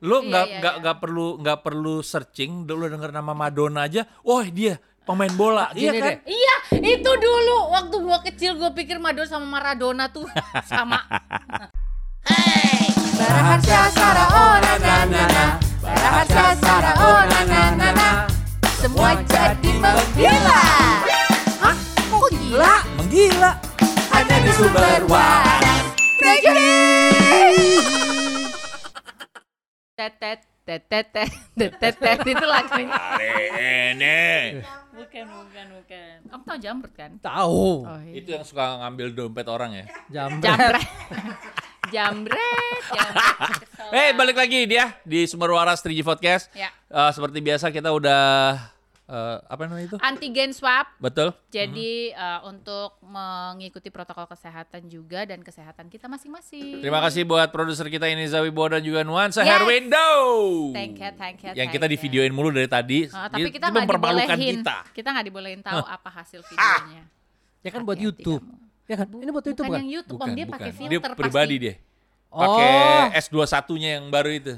Lu Iya, nggak iya, nggak iya. nggak perlu nggak perlu searching, lu denger nama Madonna aja, wah dia pemain bola, iya Gini kan? deh. Iya, itu dulu waktu gua kecil gua pikir Madonna sama Maradona tuh sama. Hey, Baraharsa Sara oh na na na na. Baraharsa Sara oh na na na na. Semua jadi menggila. Hah? Kok gila? Menggila. Hanya di sumber waras. Tetet tetet tetet tetet itu lagunya. Ini. Bukan, bukan, bukan. Kamu tau Jamret kan? Tahu. Oh, iya. Itu yang suka ngambil dompet orang ya. Jambret. Jamret. Jamret, jamret. Eh balik lagi dia di Sumber Waras 3G Podcast. Ya. Eh, seperti biasa kita udah eh, apa namanya itu? Antigen swab. Betul. Jadi eh, untuk mengikuti protokol kesehatan juga dan kesehatan kita masing-masing. Terima kasih buat produser kita ini Zawi Bowo dan juga Nuansa Yes. Herwindo. Thank you, thank you. Yang thank kita di you. videoin mulu dari tadi. Ah, tapi kita nggak mempermalukan dibolehin. kita. Kita nggak dibolehin tahu apa hasil videonya. Ya kan buat YouTube. kamu. Ya kan? Ini buat YouTube Bukan kan? yang YouTube, Om. Dia pakai filter Dia pribadi pasti. dia. Pakai Oh. S21-nya yang baru itu.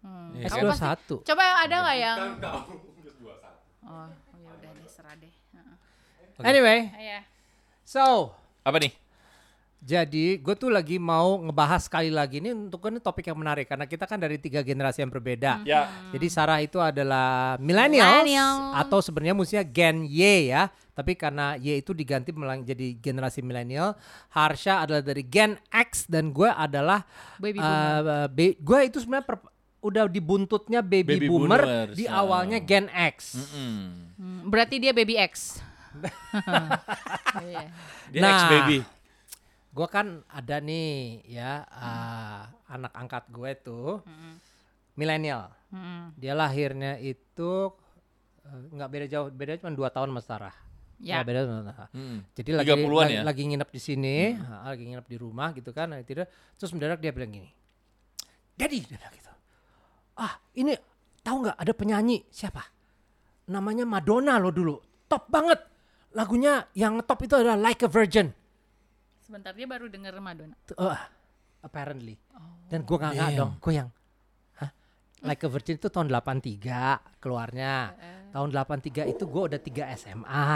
Hmm, Iya kamu kan? pasti- S21. Coba ada nggak yang Oh, ya udah deh, serah deh. Anyway, Iya. so Apa nih? Jadi gue tuh lagi mau ngebahas sekali lagi ini untuk ini topik yang menarik karena kita kan dari tiga generasi yang berbeda. Ya. Jadi Sarah itu adalah millennials Millennial. atau sebenarnya mestinya Gen Y ya. Tapi karena Y itu diganti melang- jadi generasi milenial. Harsha adalah dari Gen X dan gue adalah Baby uh, be- gue itu sebenarnya per- udah di buntutnya baby, Baby boomer boomers, di ah. awalnya Gen X. Mm-mm. Hmm, berarti dia baby X. Iya. Dia Nah. ex-baby. Gue kan ada nih ya uh, anak angkat gue tuh milenial. Hmm. Dia lahirnya itu uh, nggak beda jauh, beda cuma dua tahun sama Sarah. Ya. Nggak beda sama Sarah. Mm. Jadi lagi 30-an lagi, ya? lagi nginep di sini, ha, lagi nginep di rumah gitu kan, lagi tidur. Terus mendadak dia bilang gini, Daddy, dia bilang gitu. Ah, ini tahu nggak ada penyanyi siapa? Namanya Madonna lo dulu, top banget. Lagunya yang top itu adalah Like a Virgin. Sebentar dia baru denger Madonna. Uh, apparently. Dan gue nggak nggak dong, gue yang, hah? Like a Virgin itu tahun 83 keluarnya. Tahun 83 itu gue udah 3 SMA.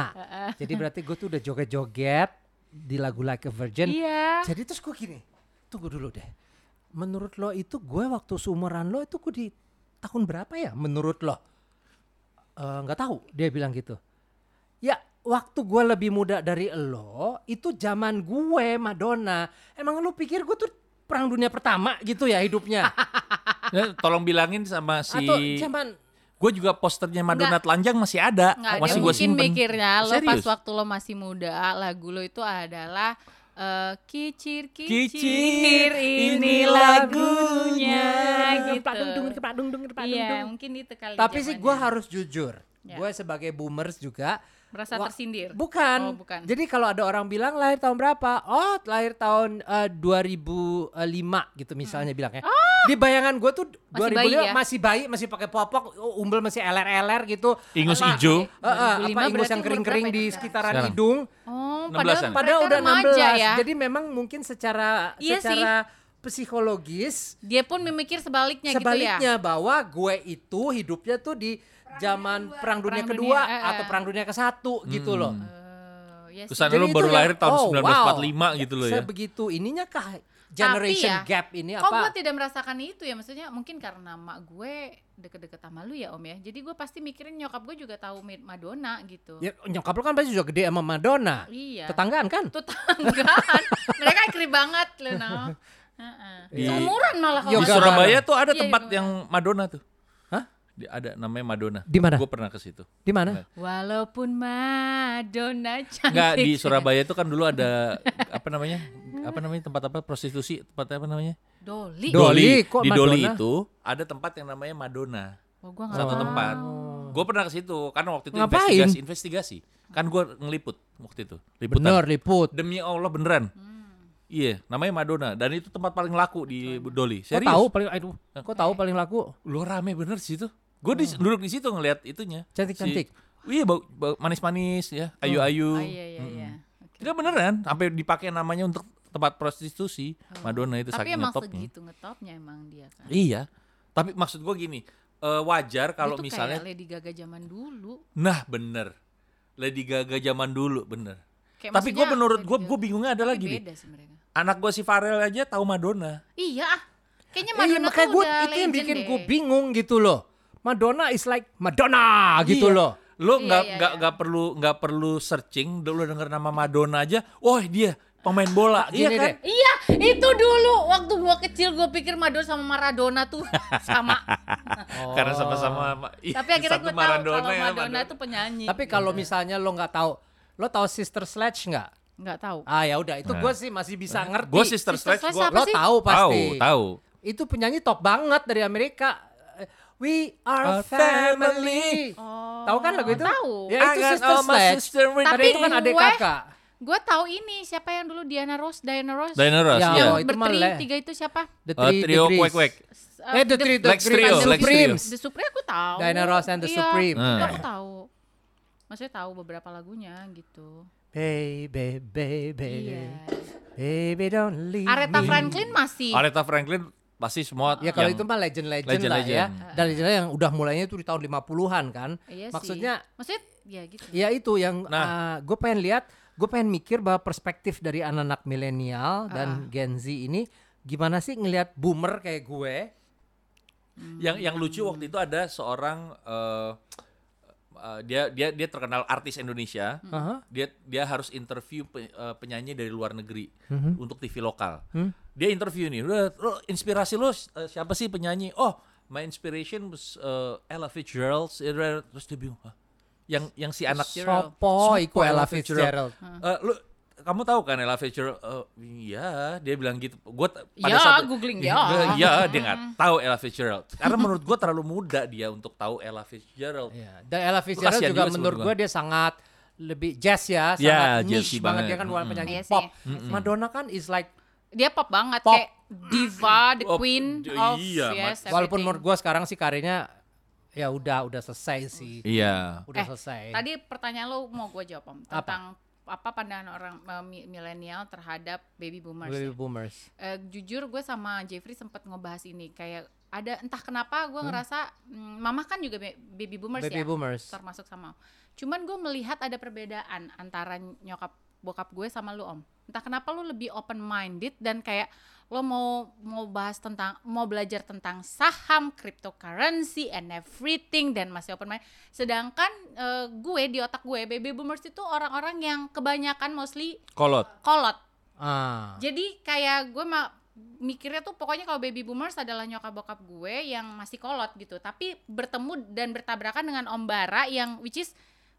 Jadi berarti gue tuh udah joget-joget di lagu Like a Virgin. Iya. Jadi terus gue gini, tunggu dulu deh. Menurut lo itu gue waktu seumuran lo itu gue di tahun berapa ya menurut lo? Eh, Nggak tahu, dia bilang gitu. Ya waktu gue lebih muda dari lo, itu zaman gue Madonna. Emang lo pikir gue tuh perang dunia pertama gitu ya hidupnya? Ya, tolong bilangin sama si Atau zaman Gue juga posternya Madonna telanjang masih ada. Nggak, masih gue mungkin simpen. mikirnya lo pas Serius? waktu lo masih muda, lagu lo itu adalah eh, kicir kicir, Kicir, ini lagunya gitu. Padung, dung, padung, dung, padung, Iya, mungkin itu kali. Tapi sih gue harus jujur, Ya. gue sebagai boomers juga merasa Wah, tersindir. Bukan. Oh, bukan. Jadi kalau ada orang bilang lahir tahun berapa? Oh, lahir tahun eh, 2005 gitu misalnya bilangnya. Di bayangan gue tuh! Masih 2005 bayi ya? masih bayi, masih pakai popok, oh, umbel masih LR-LR gitu. Ingus Apa- ijo. Eh, eh, 2005 apa ingus yang kering-kering di itu? sekitaran Sekarang. hidung. Oh, 16-an. padahal Padahal udah remaja 16. ya. Jadi memang mungkin secara Iya sih. secara psikologis Dia pun memikir sebaliknya, sebaliknya gitu ya. bahwa gue itu hidupnya tuh di zaman perang dunia Perang kedua dunia, eh, atau eh. perang dunia ke satu gitu loh. Ya sih. Kesan Jadi lu baru lahir tahun oh, 1945 wow. gitu loh ya. Sebegitu ininya kah generation ya, gap ini Kok gue apa? tidak merasakan itu ya? Maksudnya mungkin karena mak gue deket-deket sama lu ya om ya. Jadi gue pasti mikirin nyokap gue juga tahu Mad- Madonna gitu. Ya, nyokap lu kan pasti juga gede sama Madonna. Iya. Tetanggaan kan? Tuh tanggaan. Mereka akrib banget lu no. Heeh. Di- Seumuran malah kalau Yoga Surabaya tuh ada Iya, tempat yang Madonna tuh. Di- ada namanya Madonna. Di mana? Gue pernah ke situ. Di mana? Walaupun Madonna cantik. Enggak di Surabaya itu kan dulu ada apa namanya? Apa namanya tempat apa prostitusi, tempat apa namanya? Doli. Doli, kok Di Doli Madonna? itu ada tempat yang namanya Madonna. Oh, gua Satu tahu. tempat. Gue pernah ke situ karena waktu itu Ngapain? investigasi, investigasi. Kan gue ngeliput waktu itu. Liputan. Bener liput. Demi Allah beneran. Hmm. Iya, namanya Madonna dan itu tempat paling laku di Doli. Kok Serius. tahu paling aduh, kok tahu paling laku? Lu rame bener sih itu. Gue di, duduk di situ ngeliat itunya. Cantik-cantik. Si- iya, bau, bau manis-manis ya, ayu-ayu. Oh iya iya iya. Oke. Tidak beneran, sampai dipakai namanya untuk tempat prostitusi. Madonna itu Tapi saking emang ngetopnya. segitu ngetopnya emang dia kan. Iya. Tapi maksud gue gini, eh, wajar kalau Itu misalnya, kayak Lady Gaga zaman dulu. nah bener, Lady Gaga zaman dulu bener. Kayak Tapi gue menurut gue, gue bingungnya adalah Tapi gini, beda sih mereka. anak gue si Farel aja tahu Madonna. Iya, ah. kayaknya Iya, Madonna makanya tuh gue udah itu yang bikin gue bingung gitu loh. Madonna is like Madonna gitu Iya. loh. Lo Iya, nggak iya, nggak iya. nggak perlu nggak perlu searching, lo denger nama Madonna aja, oh dia pemain bola, iya Gini kan? deh. Iya, itu dulu waktu gua kecil gua pikir Madonna sama Maradona tuh sama. Karena sama-sama ma- iya, Tapi akhirnya gue tahu kalau ya, Madonna itu penyanyi. Tapi kalau misalnya lo nggak tahu, lo tahu Sister Sledge nggak? nggak tahu. Ah ya udah, itu Nah. gue sih masih bisa ngerti. Gue Sister Sister Sledge, apa lo sih? tahu tahu, pasti. tahu. Itu penyanyi top banget dari Amerika. We are Our family. Oh, Tahu kan lagu itu? Tahu. Ya itu got Sister Sledge. sister Tapi itu kan adik gue- kakak. Gue tahu ini siapa yang dulu Diana Ross, Diana Ross. Diana Ross, Ya, iya. oh, Yang itu tiga itu siapa? The Eh, Three trio Degrees. Quack Quack. Eh, The Three Lex Degrees. Trio, The Lex Trio. Supremes. The Supreme aku tahu. Diana Ross and the Iya, Supreme. itu Hmm. aku tahu. Maksudnya tahu beberapa lagunya gitu. Baby, baby, Iya. baby don't leave Aretha me. Franklin masih. Aretha Franklin pasti semua Ya kalau itu mah legend-legend lah ya. Dan legend yang udah mulainya itu di tahun 50-an kan. Iya sih. Maksudnya maksudnya ya gitu. ya itu yang Nah. gue pengen lihat, gue pengen mikir bahwa perspektif dari anak-anak milenial dan Gen Z ini gimana sih ngelihat boomer kayak gue. yang yang lucu waktu itu ada seorang eh, eh, dia dia dia terkenal artis Indonesia. Aha. Dia dia harus interview pe- eh, penyanyi dari luar negeri Mhm. untuk TV lokal. Hmm. Dia interview nih, udah lo inspirasi lo eh, siapa sih penyanyi? Oh, my inspiration was eh, Ella Fitzgerald. Terus dia bingung, "Hah? yang yang si anak. Sopo Sopo Ella Fitzgerald? Fitzgerald. Eh, lu kamu tahu kan Ella Fitzgerald? Eh, iya, dia bilang gitu. Gue pada Ya, saat googling, Iya, ya. Iya, dia nggak tahu Ella Fitzgerald. Karena menurut gue terlalu muda dia untuk tahu Ella Fitzgerald. Iya. Dan Ella Fitzgerald juga juga menurut gue dia sangat lebih jazz ya, Ya, sangat niche banget banget. dia kan bukan Mm-mm. penyanyi Iya pop. sih. Madonna kan is like Dia pop banget Pop. kayak diva, the Oh, queen d- of iya, yes, walaupun menurut gue sekarang sih karirnya ya udah udah selesai sih. Iya. Udah Eh, selesai. Tadi pertanyaan lo mau gue jawab Om Apa? tentang apa pandangan orang mi- milenial terhadap baby boomers. Baby ya. boomers. Eh, jujur gue sama Jeffrey sempat ngebahas ini kayak ada entah kenapa gue ngerasa mm, mama kan juga ba- baby boomers Hmm? Baby ya boomers. termasuk sama cuman gue melihat ada perbedaan antara nyokap bokap gue sama lu om entah kenapa lu lebih open minded dan kayak lo mau mau bahas tentang mau belajar tentang saham cryptocurrency and everything dan masih open mind sedangkan eh, gue di otak gue baby boomers itu orang-orang yang kebanyakan mostly Kolot. kolot Ah. jadi kayak gue mah mikirnya tuh pokoknya kalau baby boomers adalah nyokap bokap gue yang masih kolot gitu tapi bertemu dan bertabrakan dengan om bara yang which is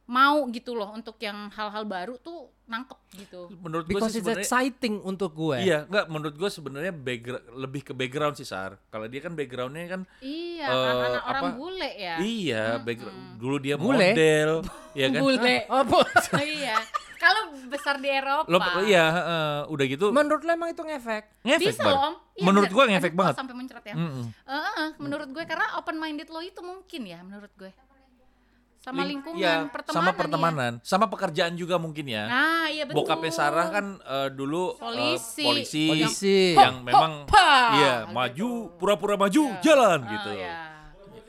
mau gitu loh untuk yang hal-hal baru tuh nangkep gitu Menurut gue Because sih it's sebenarnya exciting untuk gue. Iya, enggak menurut gue sebenarnya background lebih ke background sih Sar. Kalau dia kan backgroundnya kan iya Eh, kan anak orang apa? bule ya iya, background dulu dia Bule? model, ya kan? bule Oh, iya kalau besar di Eropa Lo iya, heeh, udah gitu Menurut lo emang itu ngefek? ngefek bisa loh om Iya, Menurut gue ngefek banget. sampai muncrat ya Mm-mm. Eh, eh, menurut gue karena open minded lo itu mungkin ya menurut gue sama Ling- lingkungan iya, pertemanan sama ya. pertemanan, sama pekerjaan juga mungkin ya. Nah, iya betul. Bokapnya Sarah kan eh, dulu eh, Polisi. polisi, Polisi. yang memang Hopa, iya gitu. maju pura-pura maju jalan Ah, gitu. iya.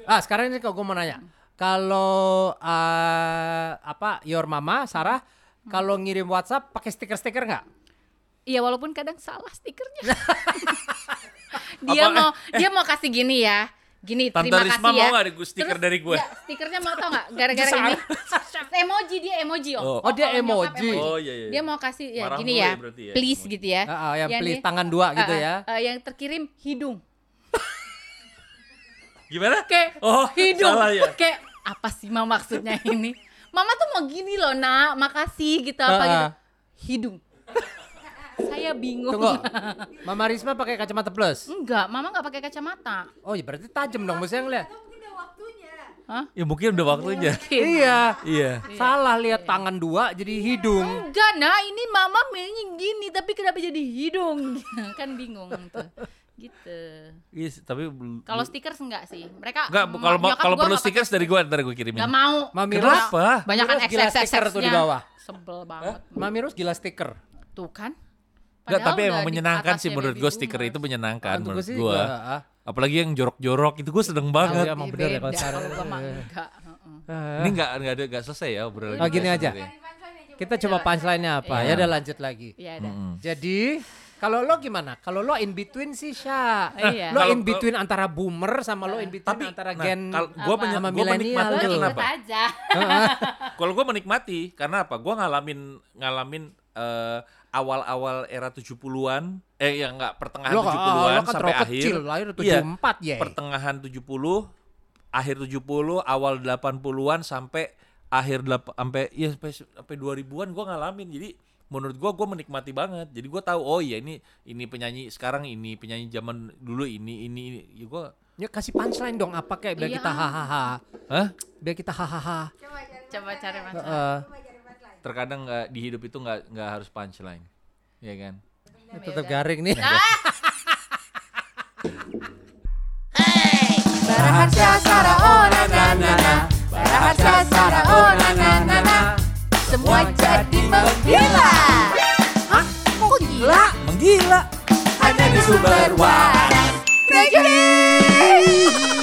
Ah sekarang ini kalau gue mau nanya, kalau eh, apa your mama Sarah kalau ngirim WhatsApp pakai stiker-stiker nggak? Iya, walaupun kadang salah stikernya. dia Apa? mau dia mau kasih gini ya. Gini, Tante terima Risma kasih ya. mau gue stiker Terus, dari gue? ya, stikernya mau tau nggak? Gara-gara ini. emoji dia emoji om. Oh. Oh, dia kalau nyokap emoji. Oh, iya, iya, Dia iya. mau kasih ya Marah gini ya. ya berarti ya, please emoji. gitu ya. Ah, ah, yang Yang please dia- tangan dua gitu Ah, ya. ah, yang terkirim hidung. Gimana? Kayak Oh, hidung. salah ya? Kayak apa sih mama maksudnya ini? Mama tuh mau gini loh nak, makasih gitu apa Ah, gitu. ah. Hidung. Saya bingung. Tunggu, Mama Risma pakai kacamata plus. Enggak, mama nggak pakai kacamata. Oh iya berarti tajam dong maksudnya ngeliat. Ya mungkin udah waktunya. Iya. iya. Salah lihat tangan dua jadi hidung. Enggak, nah ini mama maunya gini, tapi kenapa jadi hidung? kan bingung tuh. Gitu. Iya, sih, tapi Kalau stiker enggak sih. Mereka Enggak, kalau kalau gua perlu pakai dari gue ntar gue kirimin. Enggak mau. Mami Kenapa? Banyak kan stiker tuh di bawah. Sebel banget. Mami Ros gila stiker. Tuh kan. Enggak, tapi emang menyenangkan sih menurut gue stiker itu menyenangkan Untuk gue menurut gue. ah. Apalagi yang jorok-jorok itu gue seneng Oh, banget. iya, emang bener ya kalau sekarang. gua enggak. Eh, Ini nggak nggak ada nggak selesai ya obrolan. Oh, kita gini aja. kita coba punchline-nya apa? Iya. Ya udah lanjut lagi. Iya. Jadi kalau lo gimana? Kalau lo in between sih Sya. Iya. Lo Kalau- in between antara boomer sama lo in between Tapi antara nah, gen kalau gue Apa? sama menikmati milenial Lo ikut kenapa? aja. Kalau gue menikmati karena apa? Gue ngalamin ngalamin eh, awal-awal era 70-an, eh ya enggak pertengahan lo, 70-an lo kan sampai terlalu akhir. kecil, lahir Iya, 74 ya. pertengahan 70, akhir 70, awal 80-an sampai akhir sampai ya sampai sampai 2000-an gue ngalamin. Jadi menurut gue gue menikmati banget. Jadi gue tahu oh iya ini ini penyanyi sekarang ini penyanyi zaman dulu ini ini, ini. Ya gue Ya kasih punchline dong apa kayak biar Iya. kita hahaha. Hah? Biar kita hahaha. Coba cari macam. Heeh terkadang nggak di hidup itu nggak nggak harus punchline ya kan? Ya, tetap garing nih. Ah! Hey! Sara oh na na na na. Baraharsa sara oh na na na na. Semua jadi menggila. Hah? Kok gila? Menggila. Hanya di sumber waras. Thank you.